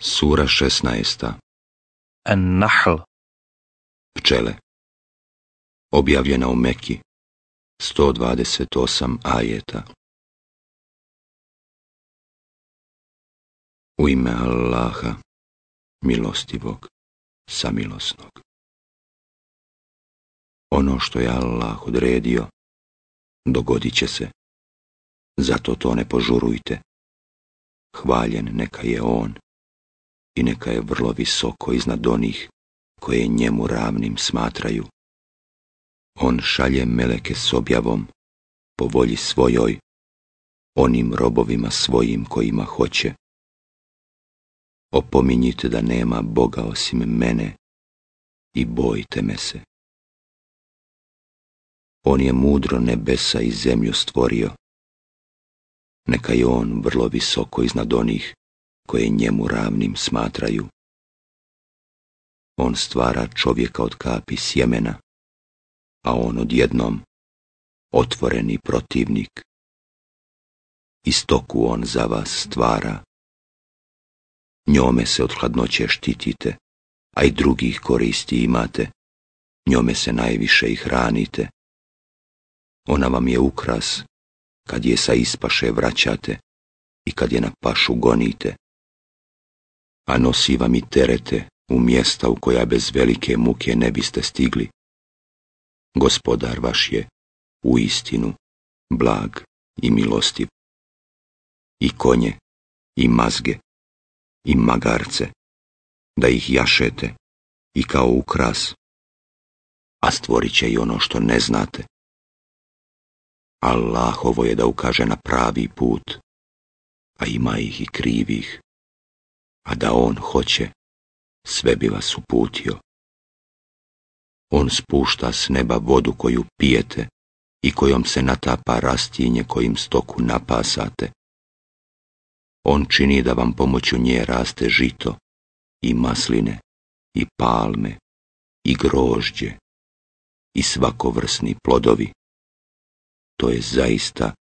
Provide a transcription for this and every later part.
Sura 16. An-Nahl Pčele Objavljena u Meki 128 ajeta U ime Allaha, milostivog, samilosnog. Ono što je Allah odredio, dogodit će se. Zato to ne požurujte. Hvaljen neka je On i neka je vrlo visoko iznad onih koje njemu ravnim smatraju. On šalje meleke s objavom, po volji svojoj, onim robovima svojim kojima hoće. Opominjite da nema Boga osim mene i bojite me se. On je mudro nebesa i zemlju stvorio. Neka je on vrlo visoko iznad onih koje njemu ravnim smatraju. On stvara čovjeka od kapi sjemena, a on odjednom otvoreni protivnik. Istoku on za vas stvara. Njome se od hladnoće štitite, a i drugih koristi imate. Njome se najviše i hranite. Ona vam je ukras, kad je sa ispaše vraćate i kad je na pašu gonite a nosi vam i terete u mjesta u koja bez velike muke ne biste stigli. Gospodar vaš je, u istinu, blag i milostiv. I konje, i mazge, i magarce, da ih jašete i kao ukras, a stvorit će i ono što ne znate. Allahovo je da ukaže na pravi put, a ima ih i krivih a da on hoće, sve bi vas uputio. On spušta s neba vodu koju pijete i kojom se natapa rastinje kojim stoku napasate. On čini da vam pomoću nje raste žito i masline i palme i grožđe i svakovrsni plodovi. To je zaista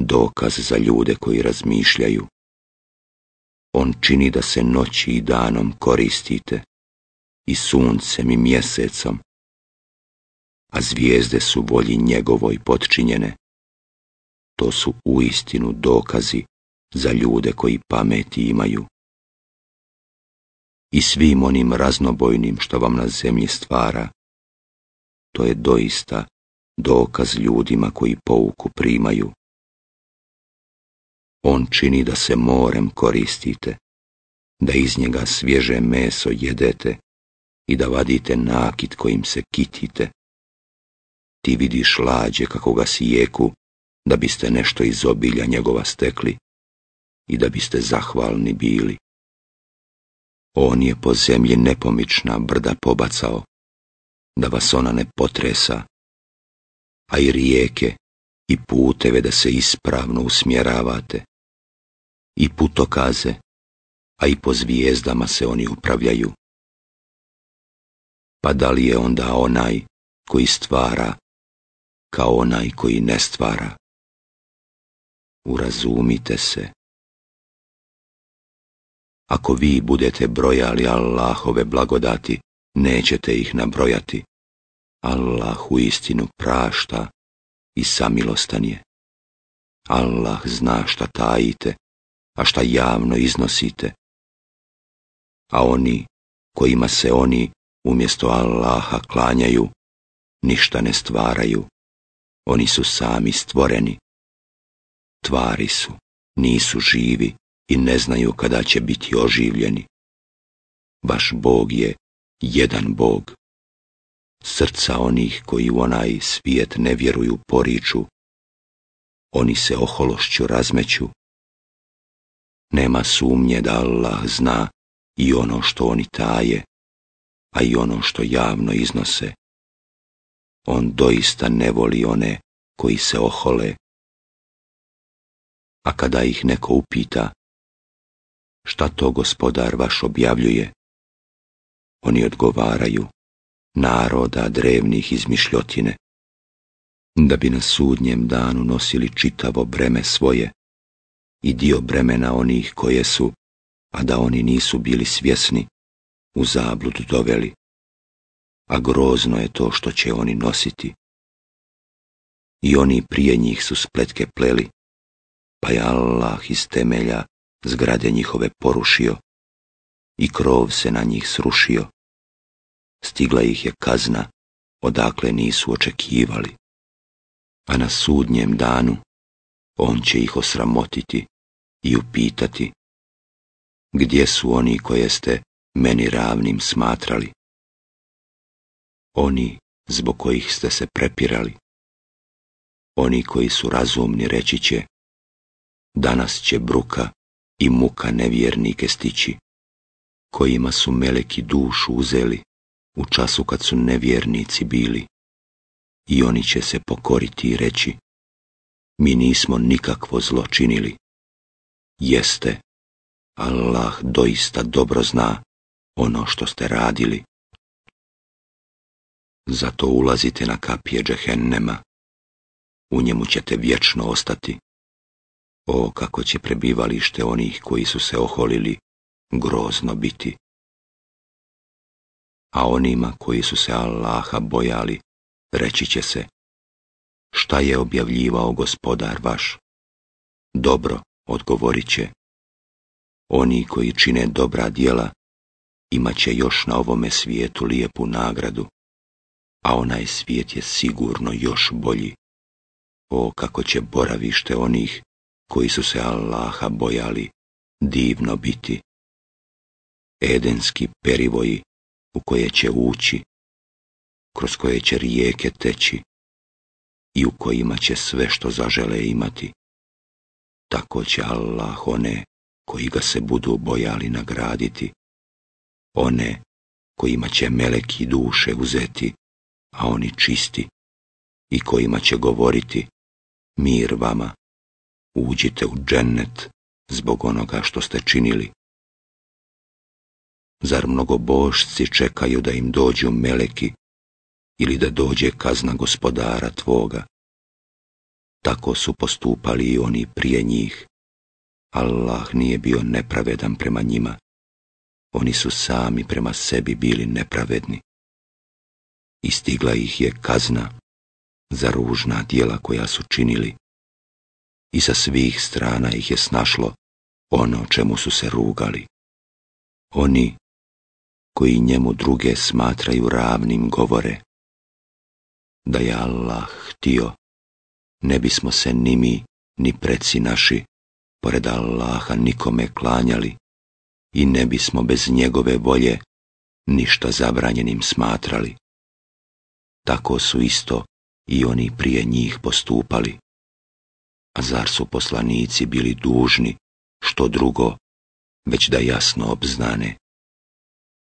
dokaz za ljude koji razmišljaju on čini da se noći i danom koristite, i suncem i mjesecom, a zvijezde su volji njegovoj potčinjene. To su uistinu dokazi za ljude koji pameti imaju. I svim onim raznobojnim što vam na zemlji stvara, to je doista dokaz ljudima koji pouku primaju on čini da se morem koristite, da iz njega svježe meso jedete i da vadite nakit kojim se kitite. Ti vidiš lađe kako ga sijeku, da biste nešto iz obilja njegova stekli i da biste zahvalni bili. On je po zemlji nepomična brda pobacao, da vas ona ne potresa, a i rijeke i puteve da se ispravno usmjeravate i putokaze, a i po zvijezdama se oni upravljaju. Pa da li je onda onaj koji stvara kao onaj koji ne stvara? Urazumite se. Ako vi budete brojali Allahove blagodati, nećete ih nabrojati. Allah u istinu prašta i samilostan je. Allah zna šta tajite, a šta javno iznosite. A oni, kojima se oni umjesto Allaha klanjaju, ništa ne stvaraju. Oni su sami stvoreni. Tvari su, nisu živi i ne znaju kada će biti oživljeni. Vaš Bog je jedan Bog srca onih koji u onaj svijet ne vjeruju poriču, oni se ohološću razmeću. Nema sumnje da Allah zna i ono što oni taje, a i ono što javno iznose. On doista ne voli one koji se ohole. A kada ih neko upita, šta to gospodar vaš objavljuje, oni odgovaraju, naroda drevnih izmišljotine, da bi na sudnjem danu nosili čitavo breme svoje i dio bremena onih koje su, a da oni nisu bili svjesni, u zabludu doveli. A grozno je to što će oni nositi. I oni prije njih su spletke pleli, pa je Allah iz temelja zgrade njihove porušio i krov se na njih srušio stigla ih je kazna odakle nisu očekivali. A na sudnjem danu on će ih osramotiti i upitati gdje su oni koje ste meni ravnim smatrali? Oni zbog kojih ste se prepirali. Oni koji su razumni reći će, danas će bruka i muka nevjernike stići, kojima su meleki dušu uzeli u času kad su nevjernici bili. I oni će se pokoriti i reći, mi nismo nikakvo zlo činili. Jeste, Allah doista dobro zna ono što ste radili. Zato ulazite na kapije džehennema. U njemu ćete vječno ostati. O, kako će prebivalište onih koji su se oholili grozno biti a onima koji su se Allaha bojali, reći će se, šta je objavljivao gospodar vaš? Dobro, odgovorit će, oni koji čine dobra djela, imat će još na ovome svijetu lijepu nagradu, a onaj svijet je sigurno još bolji. O kako će boravište onih koji su se Allaha bojali divno biti. Edenski perivoji u koje će ući, kroz koje će rijeke teći i u kojima će sve što zažele imati. Tako će Allah one koji ga se budu bojali nagraditi, one kojima će meleki duše uzeti, a oni čisti, i kojima će govoriti, mir vama, uđite u džennet zbog onoga što ste činili. Zar mnogo bošci čekaju da im dođu meleki ili da dođe kazna gospodara tvoga? Tako su postupali i oni prije njih. Allah nije bio nepravedan prema njima. Oni su sami prema sebi bili nepravedni. I stigla ih je kazna za ružna djela koja su činili. I sa svih strana ih je snašlo ono čemu su se rugali. Oni koji njemu druge smatraju ravnim govore. Da je Allah htio, ne bismo se ni mi, ni preci naši, pored Allaha nikome klanjali i ne bismo bez njegove volje ništa zabranjenim smatrali. Tako su isto i oni prije njih postupali. A zar su poslanici bili dužni, što drugo, već da jasno obznane